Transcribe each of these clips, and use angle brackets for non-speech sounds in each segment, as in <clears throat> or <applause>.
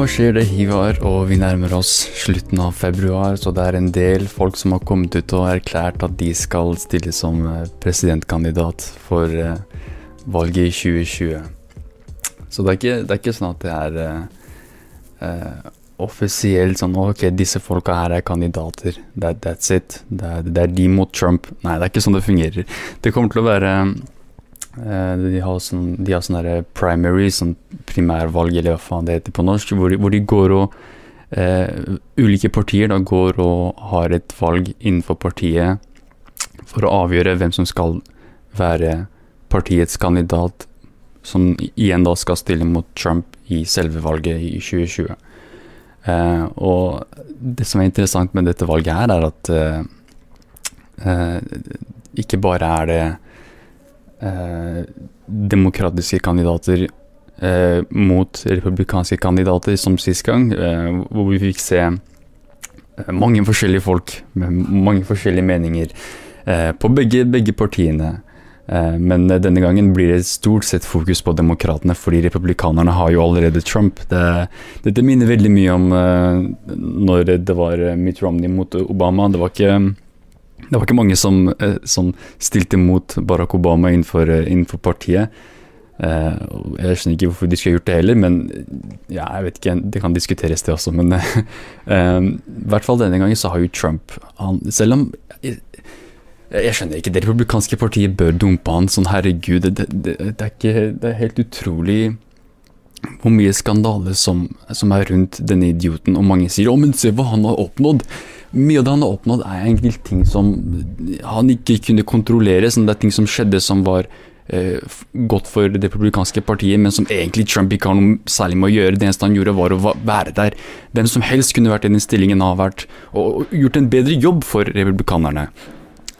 Hva skjer det, Hivar? Og vi nærmer oss slutten av februar, så det er en del folk som har kommet ut og erklært at de skal stille som eh, presidentkandidat for uh, valget i 2020. Så det er ikke, det er ikke sånn at det er uh, uh, offisielt sånn Ok, disse folka her er kandidater. That, that's it. Det er, det er de mot Trump. Nei, det er ikke sånn det fungerer. Det kommer til å være Eh, de har sånn, de har sånne primary, sånn primærvalg, eller hva faen det heter på norsk, hvor de, hvor de går og eh, Ulike partier da går og har et valg innenfor partiet for å avgjøre hvem som skal være partiets kandidat, som igjen da skal stille mot Trump i selve valget i 2020. Eh, og det som er interessant med dette valget her, er at eh, eh ikke bare er det eh, demokratiske kandidater eh, mot republikanske kandidater som sist gang, eh, hvor vi fikk se eh, mange forskjellige folk med mange forskjellige meninger eh, på begge, begge partiene. Men denne gangen blir det stort sett fokus på demokratene, fordi republikanerne har jo allerede Trump. Det, dette minner veldig mye om når det var Mitt Romney mot Obama. Det var ikke det var ikke mange som, eh, som stilte imot Barack Obama innenfor, eh, innenfor partiet. Uh, jeg skjønner ikke hvorfor de skulle gjort det heller, men ja, jeg vet ikke, det kan diskuteres det også. Men <laughs> i hvert fall denne gangen så har jo Trump han, Selv om jeg, jeg, skjønner ikke, det republikanske partiet bør dumpe han. Sånn herregud, det, det, det, er, ikke, det er helt utrolig hvor mye skandale som, som, er rundt denne idioten. Og mange sier 'å, men se hva han har oppnådd'. Mye av det han har oppnådd, er egentlig ting som han ikke kunne kontrollere. Sånn det er ting som skjedde som var eh, godt for det republikanske partiet, men som egentlig Trump ikke har noe særlig med å gjøre. Det eneste han gjorde, var å være der. Hvem som helst kunne vært i den stillingen har vært, og, gjort en bedre jobb for republikanerne.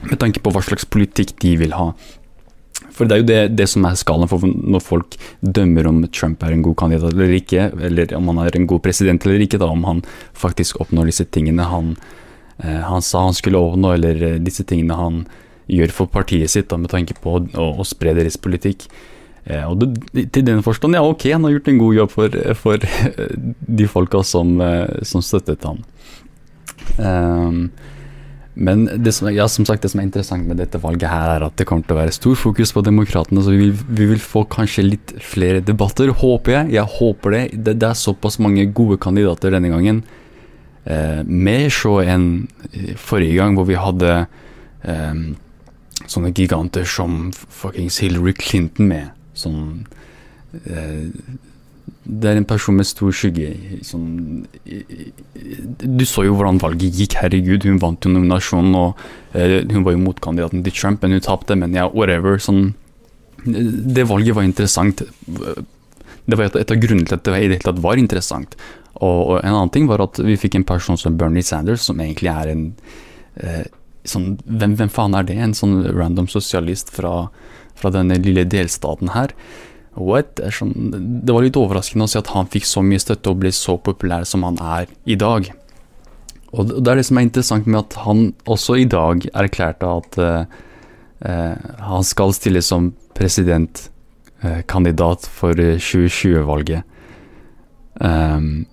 Med tanke på hva slags politikk de vil ha. For det er jo det, det som er skalaen for når folk dømmer om Trump er en god kandidat eller ikke, eller om han er en god president eller ikke, da, om han faktisk oppnår disse tingene han, han sa han skulle oppnå, eller eh, disse tingene han gjør for partiet sitt, da, med tanke på å, å spre deres politikk. Eh, og det, til den forstand, ja ok, han har gjort en god jobb for, for de folka som, eh, som støttet han. Um, men det som, ja, som sagt, det som er interessant med dette valget, her er at det kommer til å være stor fokus på demokratene. Så vi vil, vi vil få kanskje litt flere debatter, håper jeg. Jeg håper det. Det, det er såpass mange gode kandidater denne gangen. Eh, mer så enn forrige gang, hvor vi hadde eh, sånne giganter som fuckings Hillary Clinton med. Sånn eh, det er en person med stor skygge. Sånn, du så jo hvordan valget gikk, herregud. Hun vant jo nominasjonen, og eh, hun var jo motkandidaten til Trump, men hun tapte. Men ja, whatever. Sånn, det valget var interessant. Det var et, av grunnene til at det var interessant. Og, og, en annen ting var at vi fikk en person som Bernie Sanders, som egentlig er en eh, sånn, hvem, hvem, faen er det? En sånn random sosialist fra, fra denne lille delstaten her. What? Sånn, det var litt overraskende å se at han fikk så mye støtte og ble så populær som han er i dag. Og det er det som er interessant med at han også i dag erklærte at eh, uh, han skal stille som presidentkandidat eh, for 2020-valget. Um,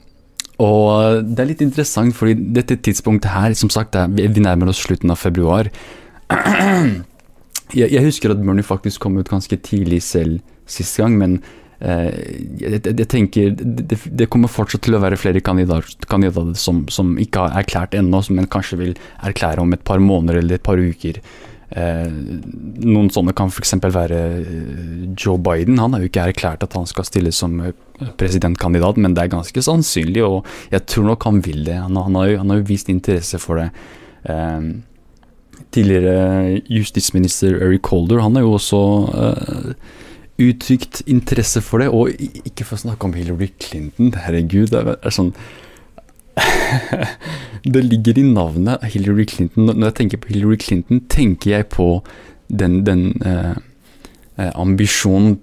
og det er litt interessant, fordi dette tidspunktet her, som sagt, vi nærmer oss slutten av februar. <clears throat> jeg, husker at Bernie faktisk kom ut ganske tidlig selv sist gang, men eh, jeg, tenker det, kommer fortsatt til å være flere kandidater, kandidater som, som, ikke har erklært ennå, men kanskje vil erklære om et par måneder eller et par uker. Eh, noen sånne kan f.eks. være eh, Joe Biden. Han har jo ikke erklært at han skal stille som eh, presidentkandidat, men det er ganske sannsynlig, og jeg tror nok han vil det. Han, har, jo, han har, jo, vist interesse for det. Tidligere justisminister Eric Holder, han har jo også uttrykt interesse for det, og ikke for å snakke om Hillary Clinton. Herregud, det er sånn <laughs> Det ligger i navnet Hillary Clinton. Når jeg tenker på Hillary Clinton, tenker jeg på den, den eh, eh ambisjonen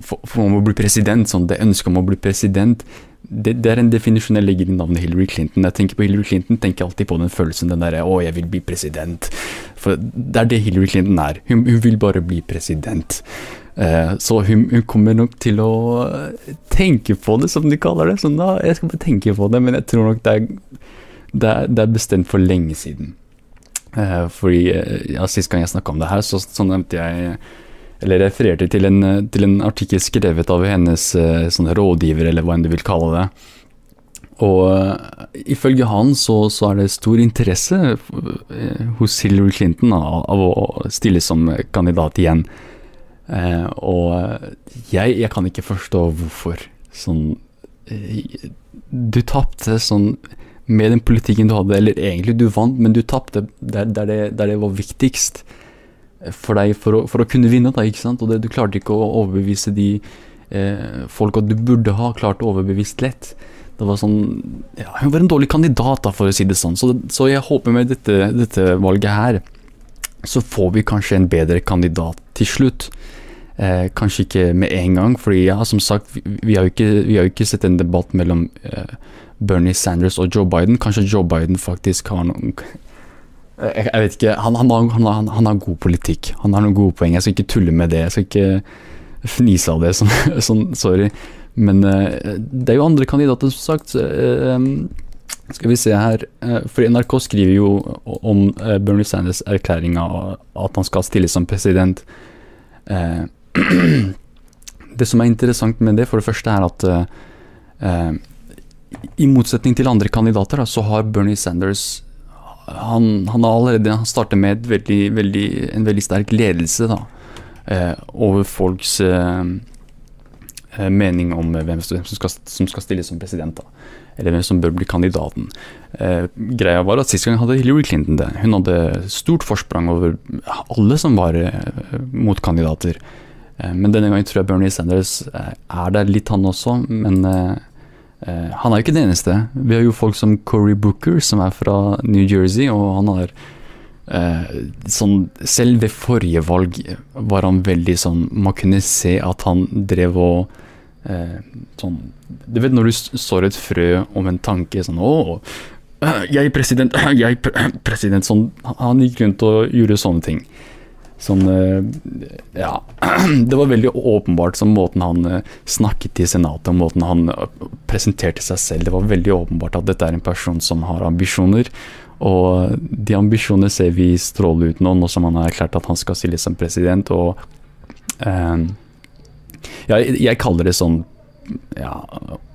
for, for, å bli president, sånn det ønsket om å bli president. Det, det, er en definisjon jeg legger i navnet Hillary Clinton. Når jeg tenker på Hillary Clinton, tenker jeg alltid på den følelsen den derre 'Å, jeg vil bli president'. For det er det Hillary Clinton er. Hun, hun vil bare bli president. Eh, så hun, hun, kommer nok til å tenke på det, som de kaller det. Sånn, da, jeg skal bare tenke på det, men jeg tror nok det er, det er, det er bestemt for lenge siden. Eh, fordi ja, Sist gang jeg snakka om det her, så, så nevnte jeg eller refererte til en, til en, artikkel skrevet av hennes sånn rådgiver, eller hva enn du vil kalle det. Og ifølge han så, så, er det stor interesse hos Hillary Clinton av, av, å stille som kandidat igjen. Uh, og jeg, jeg, kan ikke forstå hvorfor. Sånn Du tapte sånn med den politikken du hadde, eller egentlig du vant, men du tapte der, der, det, der det var viktigst for deg for å, for å, kunne vinne. Da, ikke sant? Og det, du klarte ikke å overbevise de eh, folka du burde ha klart å overbevise lett. Det var sånn ja, Hun var en dårlig kandidat, da, for å si det sånn. Så, så jeg håper med dette, dette, valget her, så får vi kanskje en bedre kandidat til slutt. Eh, kanskje ikke med en gang, fordi ja, som sagt, vi, vi, har, jo ikke, vi har jo ikke sett en debatt mellom eh, Bernie Sanders og Joe Biden. Kanskje Joe Biden faktisk har noen jeg, jeg vet ikke, han, han, han, han, har god politikk. Han har noen gode poeng. Jeg skal ikke tulle med det. Jeg skal ikke fnise av det. Sånn, <laughs> sånn sorry. Men eh, det er jo andre kandidater, som sagt. Uh, skal vi se her uh, For NRK skriver jo om Bernie Sanders' erklæring av at han skal stille som president. <clears throat> det som er interessant med det, for det første, er at i motsetning til andre kandidater, da, så har Bernie Sanders han, han har allerede startet med veldig, veldig, en veldig sterk ledelse da, eh, over folks eh, eh mening om hvem som skal, som skal stille som president. Da, eller hvem som bør bli kandidaten. Eh, greia var at Sist gang hadde Hillary Clinton det. Hun hadde stort forsprang over alle som var eh, motkandidater. Eh, men denne gangen tror jeg Bernie Sanders er der litt, han også. men Eh, han er jo ikke den eneste. Vi har jo folk som Cory Booker, som er fra New Jersey, og han har eh, sånn Selv ved forrige valg var han veldig sånn Man kunne se at han drev og eh, sånn Du vet når du sår et frø om en tanke sånn Å, jeg president, <clears throat> jeg president Sånn Han gikk rundt og gjorde sånne ting. Sånn eh, Ja. <clears throat> Det var veldig åpenbart som måten han eh, snakket i Senatet, og måten han eh, presenterte seg selv. Det var veldig åpenbart at dette er en person som har ambisjoner. Og de ambisjonene ser vi stråle ut nå, nå som han har erklært at han skal stille som president. Og eh, ja, jeg kaller det sånn ja,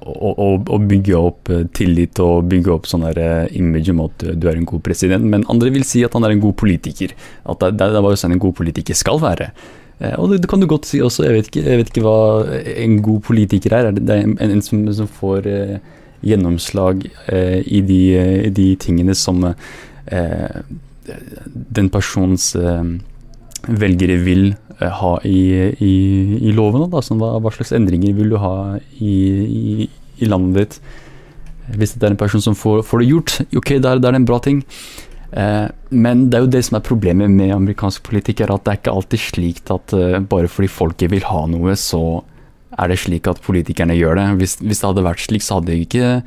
å, å, å, bygge opp eh, tillit og bygge opp sånn der image om at du er en god president. Men andre vil si at han er en god politiker. At det, det er bare sånn en god politiker skal være. Eh, og det, det, kan du godt si også. Jeg vet ikke, jeg vet ikke hva en god politiker er. Det er en, en som, som, får eh, gjennomslag eh, i, de, de, tingene som eh, den persons velgere vil Eh, ha i, i, i lovene? Da, sånn, hva, hva, slags endringer vil du ha i, i, landet ditt? Hvis det er en person som får, får det gjort, ok, da er det en bra ting. Eh, men det er jo det som er problemet med amerikansk politikk, er at det er ikke alltid slik at uh, bare fordi folket vil ha noe, så er det slik at politikerne gjør det. Hvis, hvis det hadde vært slik, så hadde ikke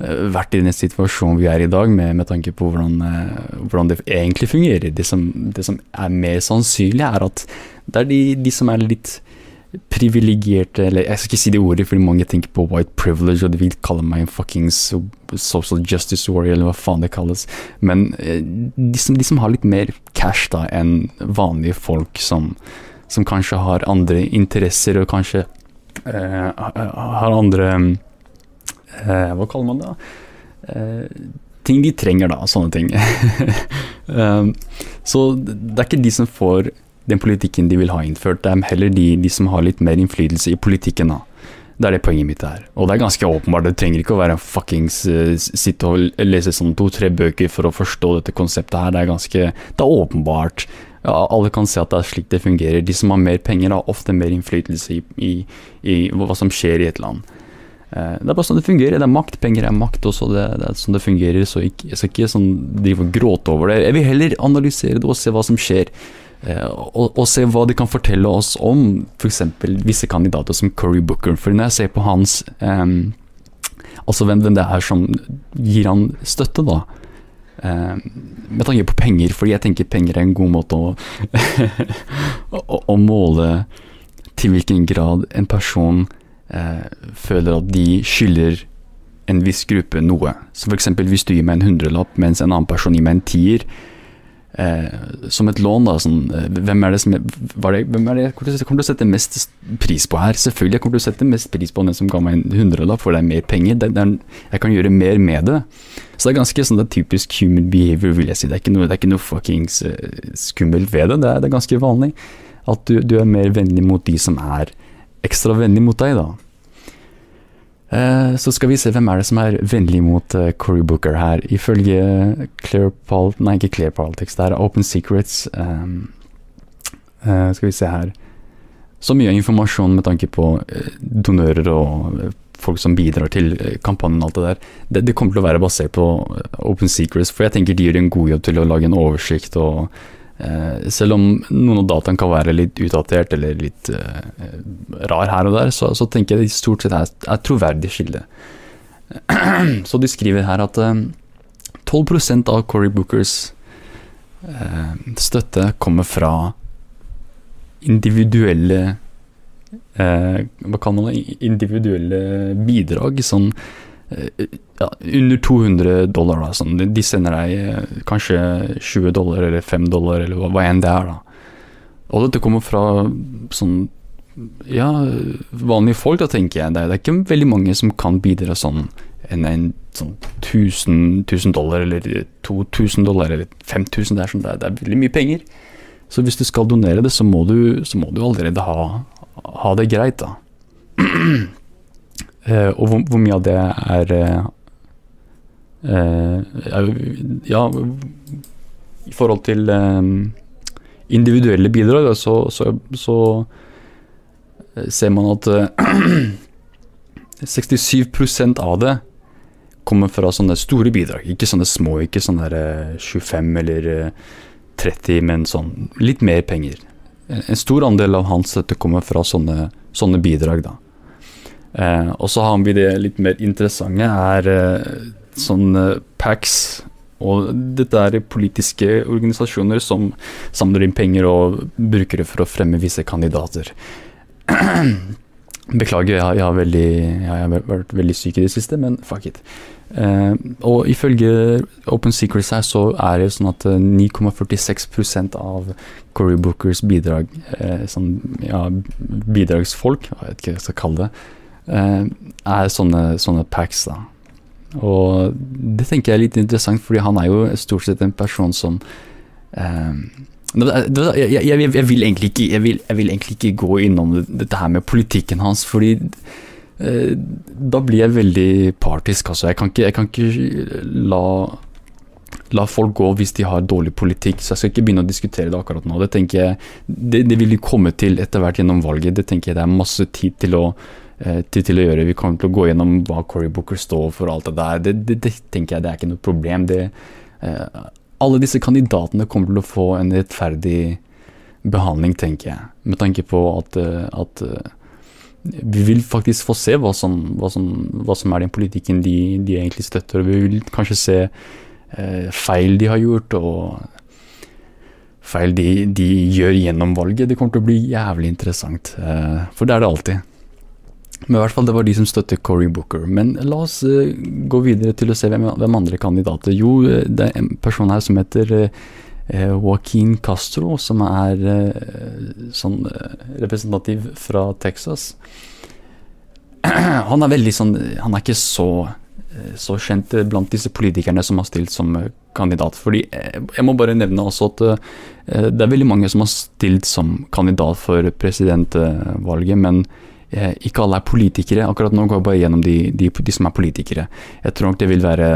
vært i den situasjonen vi er i dag, med, med tanke på hvordan, uh, hvordan, det egentlig fungerer. Det som, det som er mer sannsynlig, er at det er de, de som er litt privilegerte Eller jeg skal ikke si det ordet, fordi mange tenker på white privilege, og de vil kalle meg en fuckings social justice warrior, eller hva faen det kalles. Men eh, de som, de som har litt mer cash da enn vanlige folk, som, som kanskje har andre interesser, og kanskje uh, har andre uh, Hva kaller man det? Uh, ting de trenger, da. Sånne ting. <laughs> så det er ikke de som får den politikken de vil ha innført. Det er heller de, de som har litt mer innflytelse i politikken. da. Det er det poenget mitt er. Og det er ganske åpenbart. Det trenger ikke å være fuckings uh, sitte og lese sånn to-tre bøker for å forstå dette konseptet her. Det er ganske Det er åpenbart. Ja, alle kan se at det er slik det fungerer. De som har mer penger, har ofte mer innflytelse i, i, i hva som skjer i et land. Uh, det er bare sånn det fungerer. Det er makt. Penger er makt også. Det, det er sånn det fungerer. Så ikke, jeg skal ikke sånn drive og gråte over det. Jeg vil heller analysere det og se hva som skjer. Eh, og, og, se hva de kan fortelle oss om f.eks. visse kandidater som Curry Booker. For når jeg ser på hans um, Altså hvem, hvem, det er som gir han støtte, da. Um, med tanke på penger, fordi jeg tenker penger er en god måte å, <laughs> å, å måle til hvilken grad en person eh, føler at de skylder en viss gruppe noe. Så f.eks. hvis du gir meg en hundrelapp, mens en annen person gir meg en tier. Eh, som et lån, da. Sånn, eh, hvem er det som var det, Hvem er det jeg kommer til å sette mest pris på her? Selvfølgelig jeg kommer til å sette mest pris på den som ga meg en hundrelapp, for det er mer penger. Det, det er, jeg kan gjøre mer med det. Så det er ganske sånn det er typisk human behavior, vil jeg si. Det er ikke noe, det er ikke noe fuckings skummelt ved det. Det er, det er ganske vanlig at du, du, er mer vennlig mot de som er ekstra vennlig mot deg, da. Eh, så skal vi se hvem er det som er vennlig mot eh, Cory Booker her. Ifølge Clear Pol Nei, ikke Clear Politics, det er Open Secrets. Um, uh, skal vi se her Så mye informasjon med tanke på donører og folk som bidrar til kampanjen og alt det der. Det, det, kommer til å være basert på Open Secrets, for jeg tenker de gjør en god jobb til å lage en oversikt og Eh, selv om noen av dataene kan være litt utdatert eller litt eh, rar her og der, så, så, tenker jeg det stort sett er, er troverdig skille. <clears throat> så de skriver her at eh, 12% av Cory Bookers eh, støtte kommer fra individuelle eh, Hva kan man det? Individuelle bidrag. Sånn ja, under 200 dollar. Da, sånn. De sender deg eh, kanskje 20 dollar eller 5 dollar eller hva, hva enn det er. da. Og dette kommer fra sånn ja, vanlige folk, da tenker jeg. Det er, ikke veldig mange som kan bidra sånn enn en sånn 1000, 1000 dollar eller 2000 dollar eller 5000. Det er, sånn, det, er, det er veldig mye penger. Så hvis du skal donere det, så må du, så må du allerede ha, ha det greit, da. <clears throat> Uh, og hvor, hvor, mye av det er uh, Ja, i forhold til um, individuelle bidrag, så, så, så, ser man at <clears throat> uh, 67% av det kommer fra sånne store bidrag. Ikke sånne små, ikke sånne 25 eller 30, men sånn litt mer penger. En stor andel av hans støtte kommer fra sånne, sånne bidrag, da. Eh, og så har vi det litt mer interessante, er eh, sånn PACs. Og dette er politiske organisasjoner som samler inn penger og bruker det for å fremme visse kandidater. <clears throat> Beklager, jeg, jeg, har veldig, jeg, har vært veldig syk i det siste, men fuck it. Eh, og ifølge Open Secrets her, så er det sånn at 9,46 eh, av Cory Bookers bidrag, eh, sånn, ja, bidragsfolk, jeg vet ikke hva jeg skal kalle det, Eh, er sånne, sånne packs, da. Og det tenker jeg er litt interessant, fordi han er jo stort sett en person som eh, jeg, jeg, jeg, vil ikke, vil, jeg vil egentlig ikke gå innom dette her med politikken hans, fordi eh, da blir jeg veldig partisk. Altså. Jeg kan ikke, kan ikke la, la, folk gå hvis de har dårlig politikk, så jeg skal ikke begynne å diskutere det akkurat nå. Det det, det vil de komme til etter hvert gjennom valget. Det tenker jeg det er masse tid til å Eh, til, til, å gjøre. Vi kommer til å gå gjennom hva Cory Booker står for og alt det der. Det, det, det, tenker jeg det er ikke noe problem. Det, eh, alle disse kandidatene kommer til å få en rettferdig behandling, tenker jeg. Med tanke på at, eh, at eh, vi vil faktisk få se hva som, hva som, hva som er den politikken de, de, egentlig støtter. Vi vil kanskje se eh, feil de har gjort, og feil de, de, gjør gjennom valget. Det kommer til å bli jævlig interessant, eh, for det er det alltid. Men i hvert fall det var de som støtter Cory Booker. Men la oss uh, gå videre til å se hvem, hvem, andre kandidater. Jo, eh, det er en person her som heter uh, Joaquin Castro, som er uh, sånn representativ fra Texas. Han er veldig sånn Han er ikke så, så kjent blant disse politikerne som har stilt som kandidat. Fordi jeg må bare nevne også at det er veldig mange som har stilt som kandidat for presidentvalget, men ikke alle er politikere. Akkurat nå går jeg bare gjennom de, de, de som er politikere. Jeg tror nok det vil være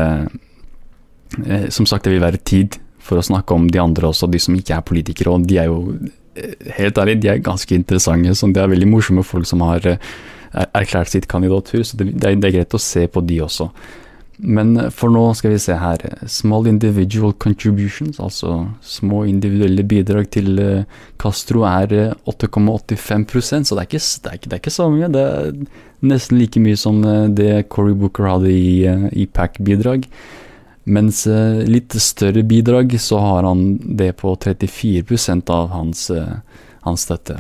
eh, Som sagt, det vil være tid for å snakke om de andre også, de som ikke er politikere. Og de er jo eh, helt ærlig, de er ganske interessante. Så det er veldig morsomme folk som har erklært sitt kandidatur, så det, det er greit å se på de også. Men for nå skal vi se her. Small individual contributions, altså små individuelle bidrag til uh, Castro, er 8,85% så det er, ikke, det, er ikke, det er, ikke, så mye. Det er nesten like mye som uh, det Cory Booker hadde i, i PAC-bidrag. Mens litt større bidrag, så har han det på 34% av hans, hans støtte.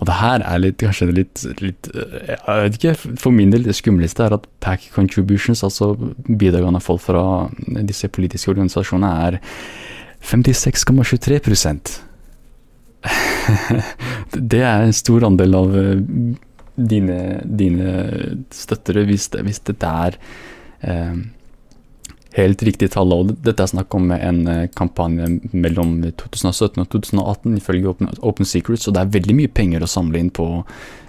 Og det her er litt, kanskje litt, litt Jeg vet ikke, for min del det skumleste er at pack contributions, altså bidragene folk fra disse politiske organisasjonene, er 56,23% <laughs> Det er en stor andel av dine, dine støttere, hvis, hvis dette er eh, helt riktig tall. Og dette er snakk om en eh, kampanje mellom 2017 og 2018, ifølge Open, Open Secrets, og det er veldig mye penger å samle inn på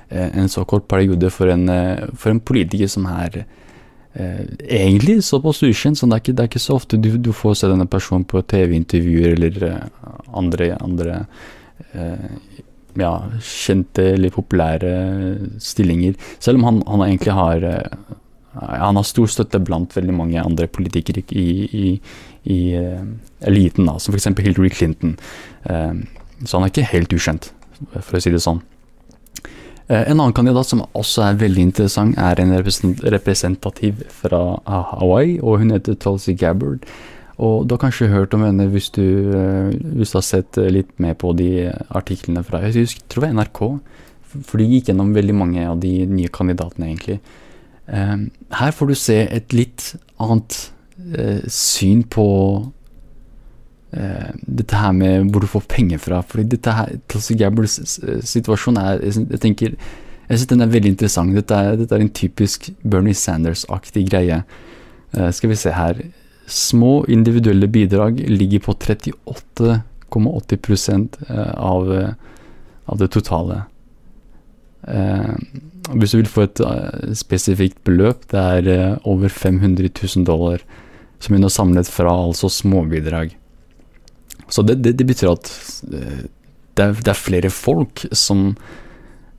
eh, en så kort periode for en, eh, for en politiker som er eh, egentlig såpass ukjent. Så det er, ikke, det er ikke så ofte du, du får se denne personen på TV-intervjuer eller eh, andre, andre ja, kjente eller populære stillinger. Selv om han, han egentlig har eh, han har stor støtte blant veldig mange andre politikere i, i, i uh, eliten, da, som f.eks. Hillary Clinton. Uh, så han er ikke helt ukjent, for å si det sånn. Uh, en annen kandidat som også er veldig interessant, er en representativ fra Hawaii, og hun heter Tulsi Gabbard. Og du har kanskje hørt om henne hvis du, hvis du har sett litt med på de artiklene fra jeg tror det var NRK. For de gikk gjennom veldig mange av de nye kandidatene, egentlig. Eh, her får du se et litt annet syn på dette her med hvor du får penger fra. Fordi dette her, Tulsi Gabbards situasjon er Jeg tenker jeg synes den er veldig interessant. Dette er, dette er en typisk Bernie Sanders-aktig greie. skal vi se her. Små individuelle bidrag ligger på 38,80 eh, av, eh, av det totale. Eh, hvis du vil få et uh, spesifikt beløp, det er uh, over 500 000 dollar som hun har samlet fra altså småbidrag. Så det, det, det betyr at uh, det, er, det, er, flere folk som,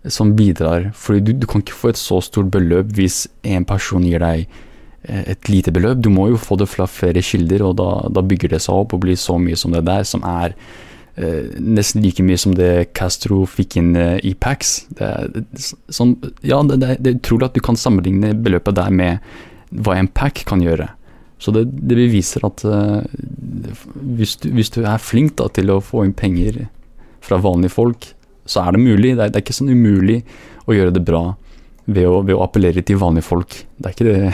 som bidrar. Fordi du, du, kan ikke få et så stort beløp hvis en person gir deg Eh, et lite beløp. Du må jo få det fra flere kilder, og da, da bygger det seg opp og blir så mye som det der, som er eh, nesten like mye som det Castro fikk inn eh, i Pax. Det er, sånn, ja, det, det, det, er utrolig at du kan sammenligne beløpet der med hva en pack kan gjøre. Så det, det beviser at uh, hvis, du, hvis, du, er flink da, til å få inn penger fra vanlige folk, så er det mulig. Det er, det er ikke sånn umulig å gjøre det bra ved å, ved å appellere til vanlige folk. Det er ikke det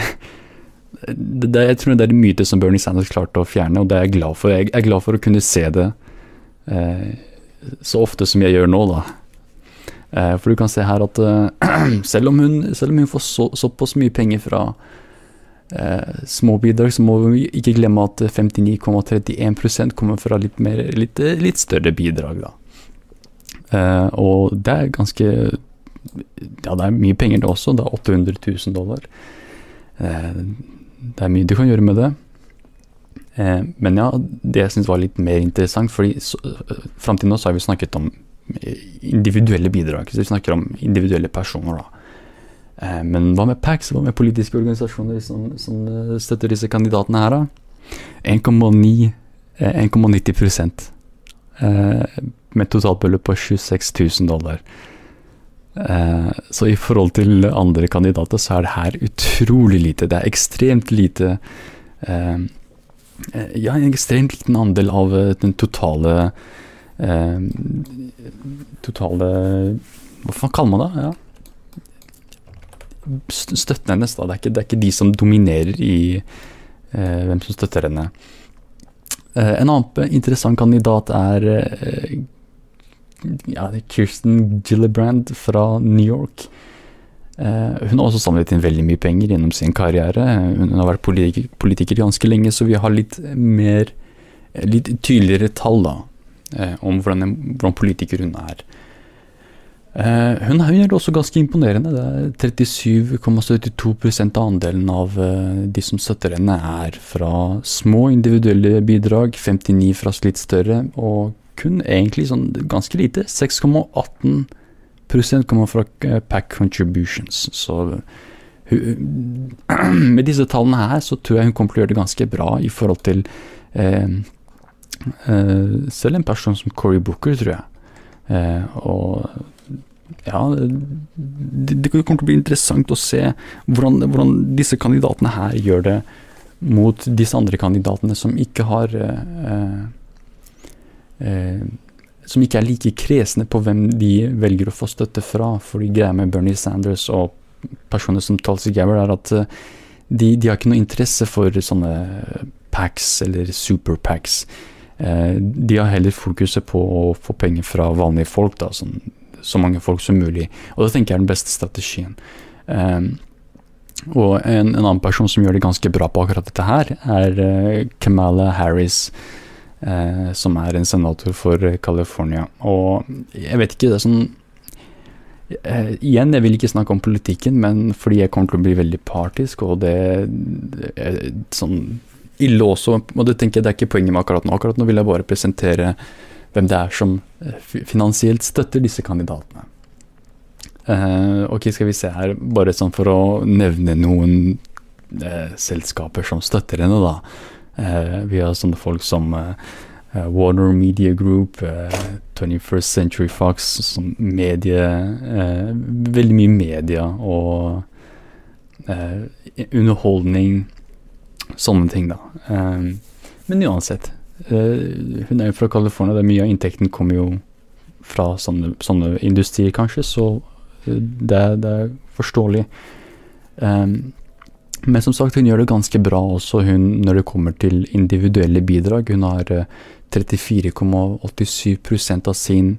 <laughs> det, jeg tror det er en myte som Bernie Sanders klarte å fjerne, og det er jeg glad for. Jeg er glad for å kunne se det eh, så ofte som jeg gjør nå, da. Eh, for du kan se her at eh, <clears throat> selv, om hun, selv, om hun, får så, såpass mye penger fra eh, små bidrag, så må vi ikke glemme at 59,31% kommer fra litt, mer, litt, litt, større bidrag, da. Eh, og det er ganske Ja, det er mye penger, det også. Det er 800 000 dollar. Eh, det er mye du kan gjøre med det. Eh, men ja, det jeg syns var litt mer interessant, fordi eh, fram til nå så har vi snakket om eh, individuelle bidrag. Så vi snakker om individuelle personer, da. Men hva med PACs, hva med politiske organisasjoner som, som støtter disse kandidatene her, da? 1,90 eh, med totalbeløp på 26 000 dollar. Så i forhold til andre kandidater, så er det her utrolig lite. Det er ekstremt lite Ja, en ekstremt liten andel av den totale Totale Hva faen kaller man det? Ja. Støtten hennes, da. Det er, ikke, det er ikke de som dominerer i hvem som støtter henne. en annen interessant kandidat er ja, Kirsten Gillibrand fra New York. Uh, hun har også samlet inn veldig mye penger gjennom sin karriere. Hun har vært politiker, ganske lenge, så vi har litt mer litt tydeligere tall da, om hvordan, hvordan, politiker hun er. Hun er også ganske imponerende. Det er 37,72 av andelen av de som støtter henne, er fra små individuelle bidrag, 59 fra litt større, og kun egentlig sånn ganske lite. 6,18 kommer fra eh, pack contributions. Så <clears throat> med disse tallene her så tror jeg hun kommer til å gjøre det ganske bra i forhold til eh, eh, selv en person som Cory Booker, tror jeg. Eh, og ja, det, det, kommer til å bli interessant å se hvordan, hvordan, disse kandidatene her gjør det mot disse andre kandidatene som ikke har eh, eh, som ikke er like kresne på hvem de velger å få støtte fra. Fordi greia med Bernie Sanders og personer som Tulsi Gabbard er at uh, de, de, har ikke noe interesse for sånne packs eller superpacks. Uh, de har heller fokuset på å få penger fra vanlige folk, da, sånn, så mange folk som mulig. Og det tenker jeg er den beste strategien. Um, og en, en, annen person som gjør det ganske bra på akkurat dette her, er Kamala Harris. Uh, som er en senator for California. Og jeg vet ikke, det er sånn eh, Igjen, jeg vil ikke snakke om politikken, men fordi jeg kommer til å bli veldig partisk, og det, er sånn ille også. Og det tenker jeg det er ikke poenget med akkurat nå. Akkurat nå vil jeg bare presentere hvem det er som finansielt støtter disse kandidatene. Eh, ok, skal vi se her, bare sånn for å nevne noen uh, selskaper som støtter henne, da. Uh, vi har sånne folk som Warner Media Group, 21st Century Fox, som medie Veldig mye media og underholdning, sånne ting, da. men uansett. hun er jo fra California, det er mye av inntekten kommer jo fra sånne, sånne industrier, kanskje, så det, det er forståelig. Um, men som sagt, hun gjør det ganske bra også hun, når det kommer til individuelle bidrag. Hun har 34,87 uh, av sin,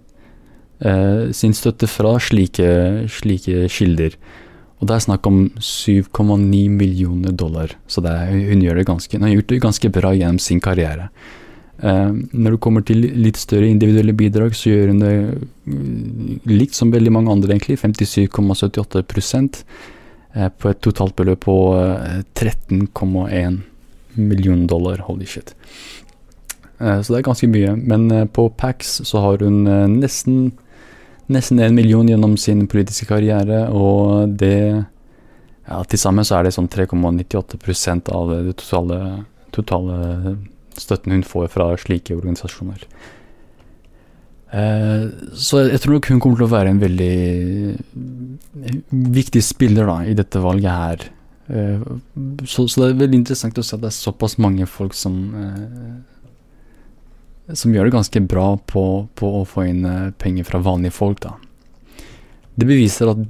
eh, sin, støtte fra slike, slike, kilder. Og det er snakk om 7,9 millioner dollar, så er, hun, gjør det ganske, hun har gjort det ganske bra gjennom sin karriere. Eh, når det kommer til litt større individuelle bidrag, så gjør hun det mm, likt som veldig mange andre, egentlig. 57,78 uh, på et totalt beløp på uh, eh, 13,1 millioner dollar. Holy shit. så det er ganske mye. Men på Pax så har hun nesten nesten en million gjennom sin politiske karriere, og det ja, Til sammen så er det sånn 3,98% av det totale, totale støtten hun får fra slike organisasjoner. Eh, så jeg tror nok hun kommer til å være en veldig viktig spiller da, i dette valget her. Eh, så, så, det er veldig interessant å se at det er såpass mange folk som eh, som gjør det ganske bra på, på å få inn penger fra vanlige folk. da. Det beviser at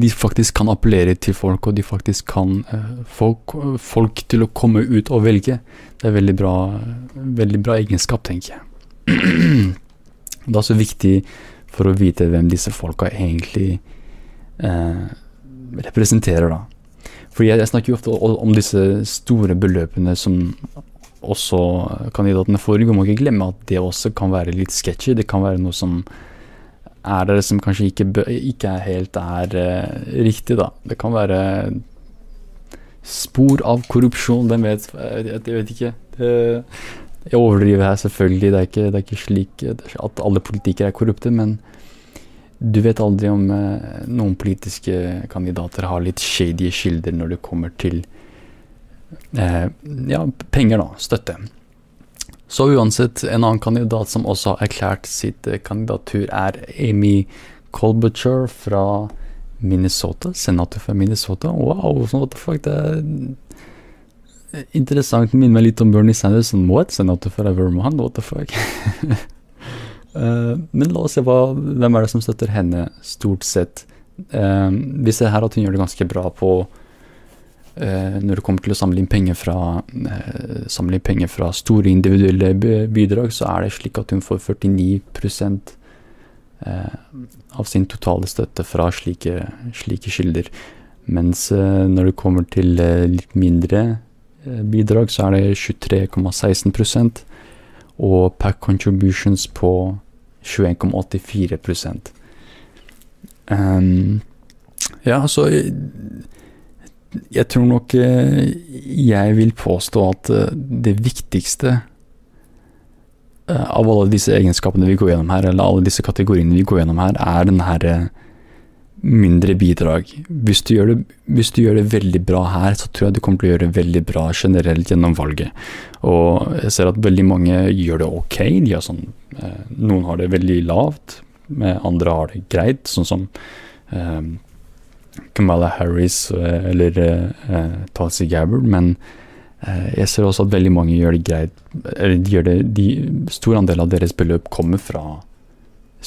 de faktisk kan appellere til folk, og de faktisk kan få folk til å komme ut og velge. Det er veldig bra, veldig bra egenskap, tenker jeg. <clears throat> det er også viktig for å vite hvem disse folka egentlig uh, representerer, da. Fordi jeg, jeg snakker jo ofte om disse store beløpene som også kandidatene får. Vi må ikke glemme at det også kan være litt sketchy. Det kan være noe som er det som kanskje ikke, ikke helt er eh, riktig, da. Det kan være spor av korrupsjon, hvem vet? Jeg vet ikke. Det, jeg overdriver her, selvfølgelig. Det er, ikke, det er ikke slik at alle politikere er korrupte, men du vet aldri om eh, noen politiske kandidater har litt shady kilder når det kommer til eh, ja, penger, da. Støtte. Så uansett, en annen kandidat som også har erklært sitt eh, kandidatur, er Amy Colbutcher fra Minnesota. Senator fra Minnesota. Wow, what the fuck, det er interessant. Minner meg litt om Bernie Sanders. What? Senator fra Vermont? What the fuck? <laughs> uh, men la oss se hva, hvem er det som støtter henne, stort sett. Uh, vi ser her at hun gjør det ganske bra på Eh, når det kommer til å samle inn penger fra, eh, samle inn penger fra store individuelle bidrag, så er det slik at hun får 49 eh, av sin totale støtte fra slike, slike kilder. Mens når det kommer til litt mindre bidrag, så er det 23,16% og pack contributions på 21,84. Um, Ja, så jeg tror nok eh, jeg vil påstå at eh, det viktigste eh, av alle disse egenskapene vi går gjennom her, eller alle disse kategoriene vi går gjennom her, er den her mindre bidrag. Hvis du, det, hvis du gjør det veldig bra her, så tror jeg du kommer til å gjøre det veldig bra generelt gjennom valget. Og jeg ser at veldig mange gjør det ok. De har sånn, noen har det veldig lavt, andre har det greit, sånn som Kamala Harris eh, eller eh, Tasi Gabbard, men uh, jeg ser også at veldig mange gjør det greit eller de gjør det, de, Stor andel av deres beløp kommer fra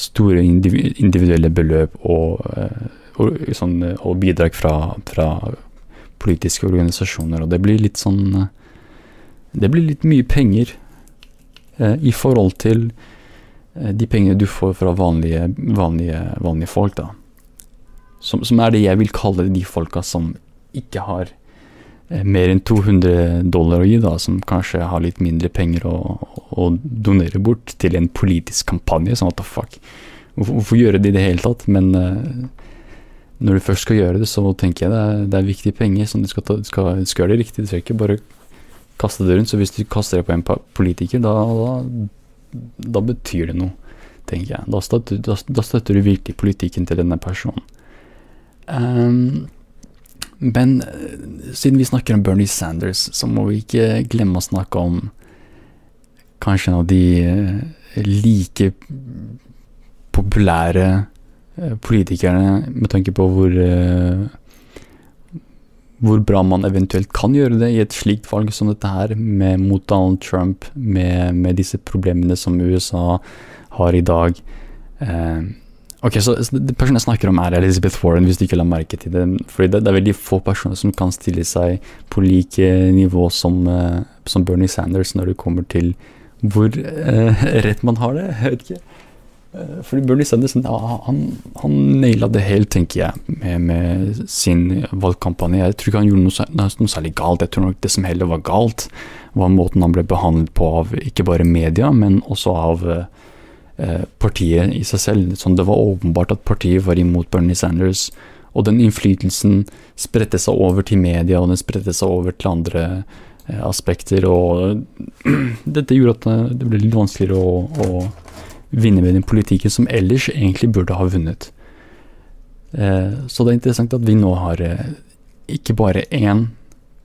store individuelle beløp og, og, sånn, og bidrag fra, fra, politiske organisasjoner. Og det blir litt sånn Det blir litt mye penger eh, i forhold til de pengene du får fra vanlige, vanlige, vanlige folk, da. Som, som, er det jeg vil kalle de folka som ikke har Eh, mer enn 200 dollar å gi, da, som kanskje har litt mindre penger å, å donere bort til en politisk kampanje. Sånn what the fuck. Hvorfor, hvorfor gjøre det i det hele tatt? Men uh, når du først skal gjøre det, så tenker jeg det er, det er viktige penger. Sånn du skal, ta, skal, skal gjøre det riktig. Du skal ikke bare kaste det rundt. Så hvis du kaster det på en politiker, da, da, da betyr det noe, tenker jeg. Da støtter, da, da støtter, du virkelig politikken til denne personen. Um, men eh, siden vi snakker om Bernie Sanders, så må vi ikke glemme å snakke om kanskje en av de eh, like populære eh, politikerne med tanke på hvor hvor bra man eventuelt kan gjøre det i et slikt valg som dette her, med, mot Donald Trump, med, med disse problemene som USA har i dag. Eh, Ok, så, så Personen jeg snakker om, er Elizabeth Warren, hvis du ikke la merke til det. Fordi det, det, er veldig få personer som kan stille seg på like nivå som, uh, som Bernie Sanders når det kommer til hvor eh, <laughs> rett man har det. Jeg vet ikke. Uh, fordi Bernie Sanders ja, han, han naila det helt, tenker jeg, med, med, sin valgkampanje. Jeg tror ikke han gjorde noe, noe, særlig galt. Jeg tror nok det som heller var galt, var måten han ble behandlet på av ikke bare media, men også av Eh, partiet i seg selv. Sånn det var åpenbart at partiet var imot Bernie Sanders. Og den innflytelsen spredte seg over til media, og den spredte seg over til andre eh, aspekter. Og <clears throat> dette gjorde at eh, det ble litt vanskeligere å, å vinne med den politikken som ellers egentlig burde ha vunnet. Eh, så det er interessant at vi nå har eh, ikke bare én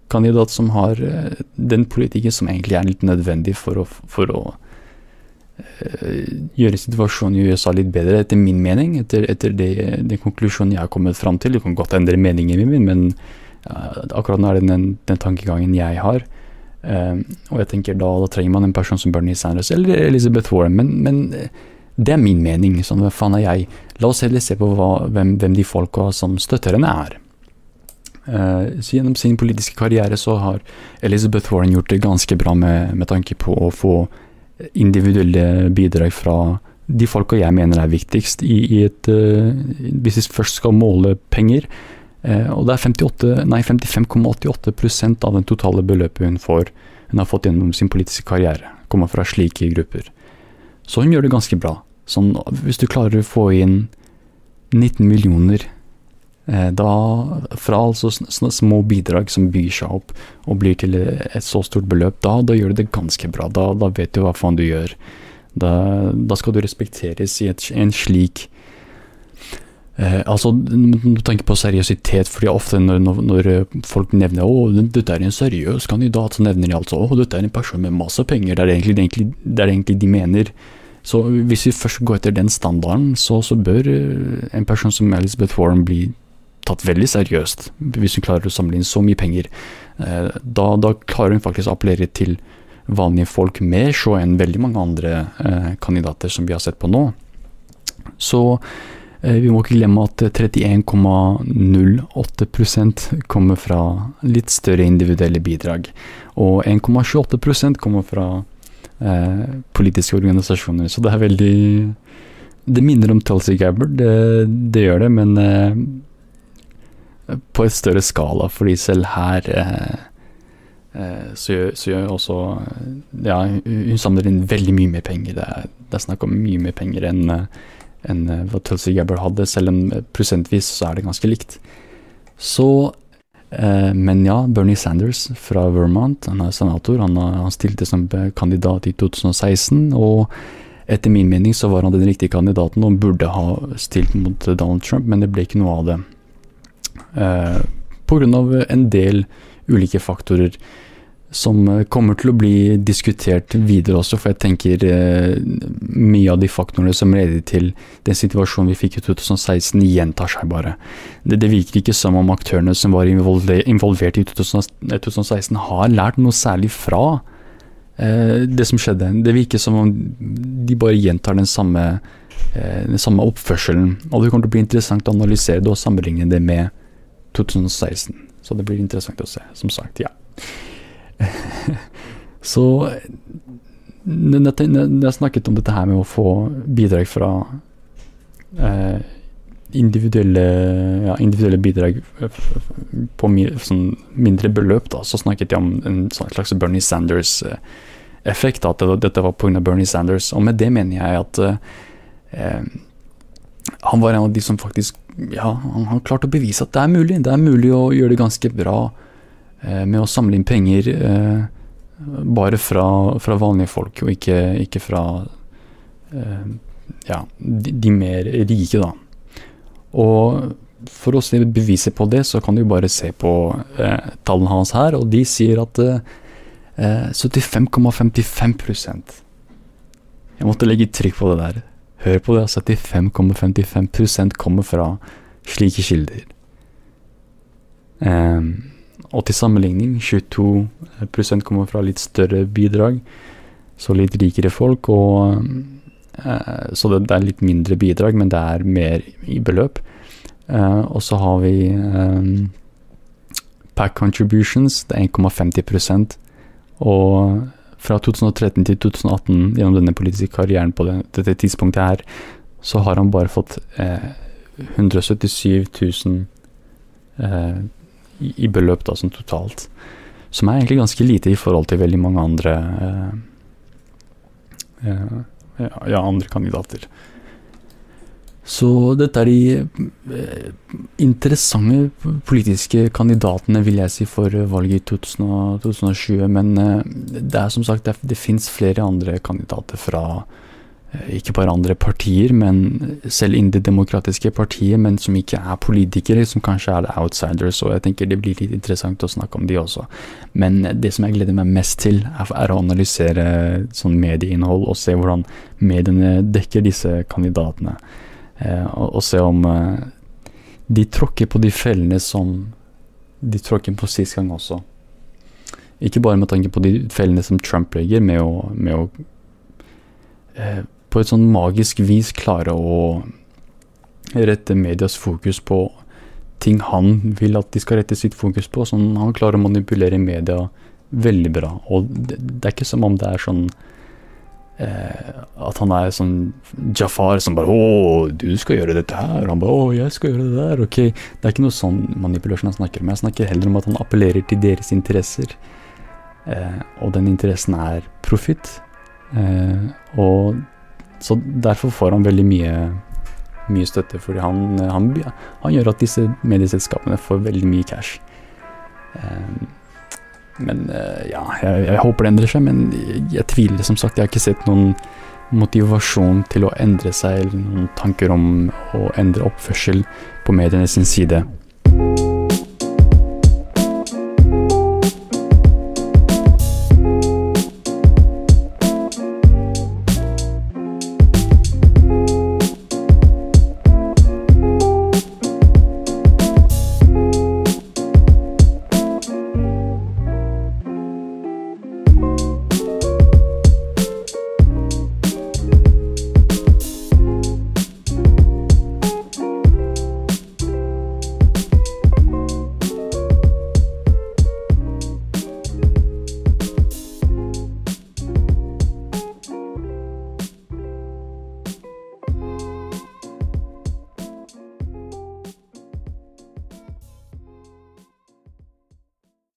kandidat som har eh, den politikken som egentlig er litt nødvendig for å, for å Eh, gjøre situasjonen i USA litt bedre, etter min mening. Etter, etter det, den konklusjonen jeg har kommet fram til. Du kan godt endre meningen min, men uh, akkurat nå er det den, den tankegangen jeg har. Uh, og jeg tenker da, da, trenger man en person som Bernie Sanders eller Elizabeth Warren, men, men det er min mening. Sånn, hva faen er jeg? La oss heller se på hva, hvem, hvem, de folka som støtter henne, er. Uh, så Gjennom sin politiske karriere så har Elizabeth Warren gjort det ganske bra med, med tanke på å få individuelle bidrag fra de folka jeg mener er viktigst i, i et uh, Hvis vi først skal måle penger. Uh, og det er 55,88% av den totale beløpet hun får hun har fått gjennom sin politiske karriere. Kommer fra slike grupper. Så hun gjør det ganske bra. Sånn, hvis du klarer å få inn 19 millioner Eh, da, fra altså små bidrag som byr seg opp og blir til et så stort beløp, da, da gjør du det ganske bra. Da, da, vet du hva faen du gjør. Da, da skal du respekteres i et, en slik eh, altså, Du tenker på seriøsitet, fordi ofte når, når, folk nevner å, dette er en seriøs kandidat, så nevner de altså å, dette er en person med masse penger. Det er egentlig, det egentlig, det er egentlig de mener. Så hvis vi først går etter den standarden, så, så bør eh, en person som Elizabeth Warren bli tatt veldig seriøst, hvis hun klarer å samle inn så mye penger. Eh, da, da klarer hun faktisk å appellere til vanlige folk mer så enn veldig mange andre eh, kandidater som vi har sett på nå. Så eh, vi må ikke glemme at 31,08% kommer fra litt større individuelle bidrag. Og 1,28% kommer fra eh, politiske organisasjoner. Så det er veldig Det minner om Tulsi Gabbard, det, det gjør det, men eh, på et større skala, fordi selv her eh, eh, så, gjør, så gjør også Ja, hun samler inn veldig mye mer penger. Det er, det er snakk om mye mer penger enn enn hva Tulsi Gabbard hadde, selv om prosentvis så er det ganske likt. Så eh, Men ja, Bernie Sanders fra Vermont, han er senator. Han, han stilte som kandidat i 2016, og etter min mening så var han den riktige kandidaten og burde ha stilt mot Donald Trump, men det ble ikke noe av det. Eh, Pga. en del ulike faktorer som eh, kommer til å bli diskutert videre også, for jeg tenker eh, mye av de faktorene som leder til den situasjonen vi fikk i 2016, gjentar seg bare. Det, det virker ikke som om aktørene som var involvert i 2016, har lært noe særlig fra eh, det som skjedde. Det virker som om de bare gjentar den samme eh, den samme oppførselen. Og det kommer til å bli interessant å analysere det og sammenligne det med 2016. Så det blir interessant å se, som sagt. Ja. <laughs> Så når jeg snakket om dette her med å få bidrag fra eh, individuelle, ja, individuelle, bidrag på sånn mindre beløp, da, så snakket jeg om en sånn slags Bernie Sanders-effekt. At dette var pga. Bernie Sanders. Og med det mener jeg at eh, han var en av de som faktisk ja, han, har klart å bevise at det er mulig. Det er mulig å gjøre det ganske bra eh, med å samle inn penger eh, bare fra, fra, vanlige folk, og ikke, ikke fra eh, ja, de, de, mer rike, da. Og for å se beviset på det, så kan du bare se på eh, tallene hans her, og de sier at eh, 75,55% Jeg måtte legge trykk på det der. Hør på det, 75,55 kommer fra slike kilder. Um, og til sammenligning, 22% kommer fra litt større bidrag, så litt rikere folk. Og, uh, så det, det, er litt mindre bidrag, men det er mer i beløp. Uh, og så har vi um, pack contributions, det er 1,50% Og fra 2013 til 2018, gjennom denne politiske karrieren på det, dette tidspunktet her, så har han bare fått eh, 177 000 eh, i, beløp da, sånn totalt. Som er egentlig ganske lite i forhold til veldig mange andre eh, eh ja, andre kandidater. Så dette er de eh, interessante politiske kandidatene, vil jeg si, for valget i 2020. Men eh, det er som sagt, det, det fins flere andre kandidater fra eh, ikke bare andre partier, men selv innen det demokratiske partiet, men som ikke er politikere, som kanskje er outsiders. Og jeg tenker det blir litt interessant å snakke om de også. Men det som jeg gleder meg mest til, er, å analysere sånn medieinnhold og se hvordan mediene dekker disse kandidatene. Eh, og, og, se om eh, de tråkker på de fellene som de tråkker på sist gang også. Ikke bare med tanke på de fellene som Trump legger, med å, med å eh, på et sånn magisk vis klare å rette medias fokus på ting han vil at de skal rette sitt fokus på. Sånn, han klarer å manipulere media veldig bra. Og det, det er ikke som om det er sånn at han er sånn Jafar som bare 'Å, du skal gjøre dette her.' Og han bare 'Å, jeg skal gjøre det der.' Ok, Det er ikke noe sånn manipulasjon han snakker om. Jeg snakker heller om at han appellerer til deres interesser. Eh, og den interessen er profitt. Eh, og så derfor får han veldig mye, mye støtte, fordi han, han, han, gjør at disse medieselskapene får veldig mye cash. Eh, men eh, ja, jeg, jeg, håper det endrer seg, men jeg, jeg, tviler som sagt. Jeg har ikke sett noen motivasjon til å endre seg, eller noen tanker om å endre oppførsel på mediene sin side.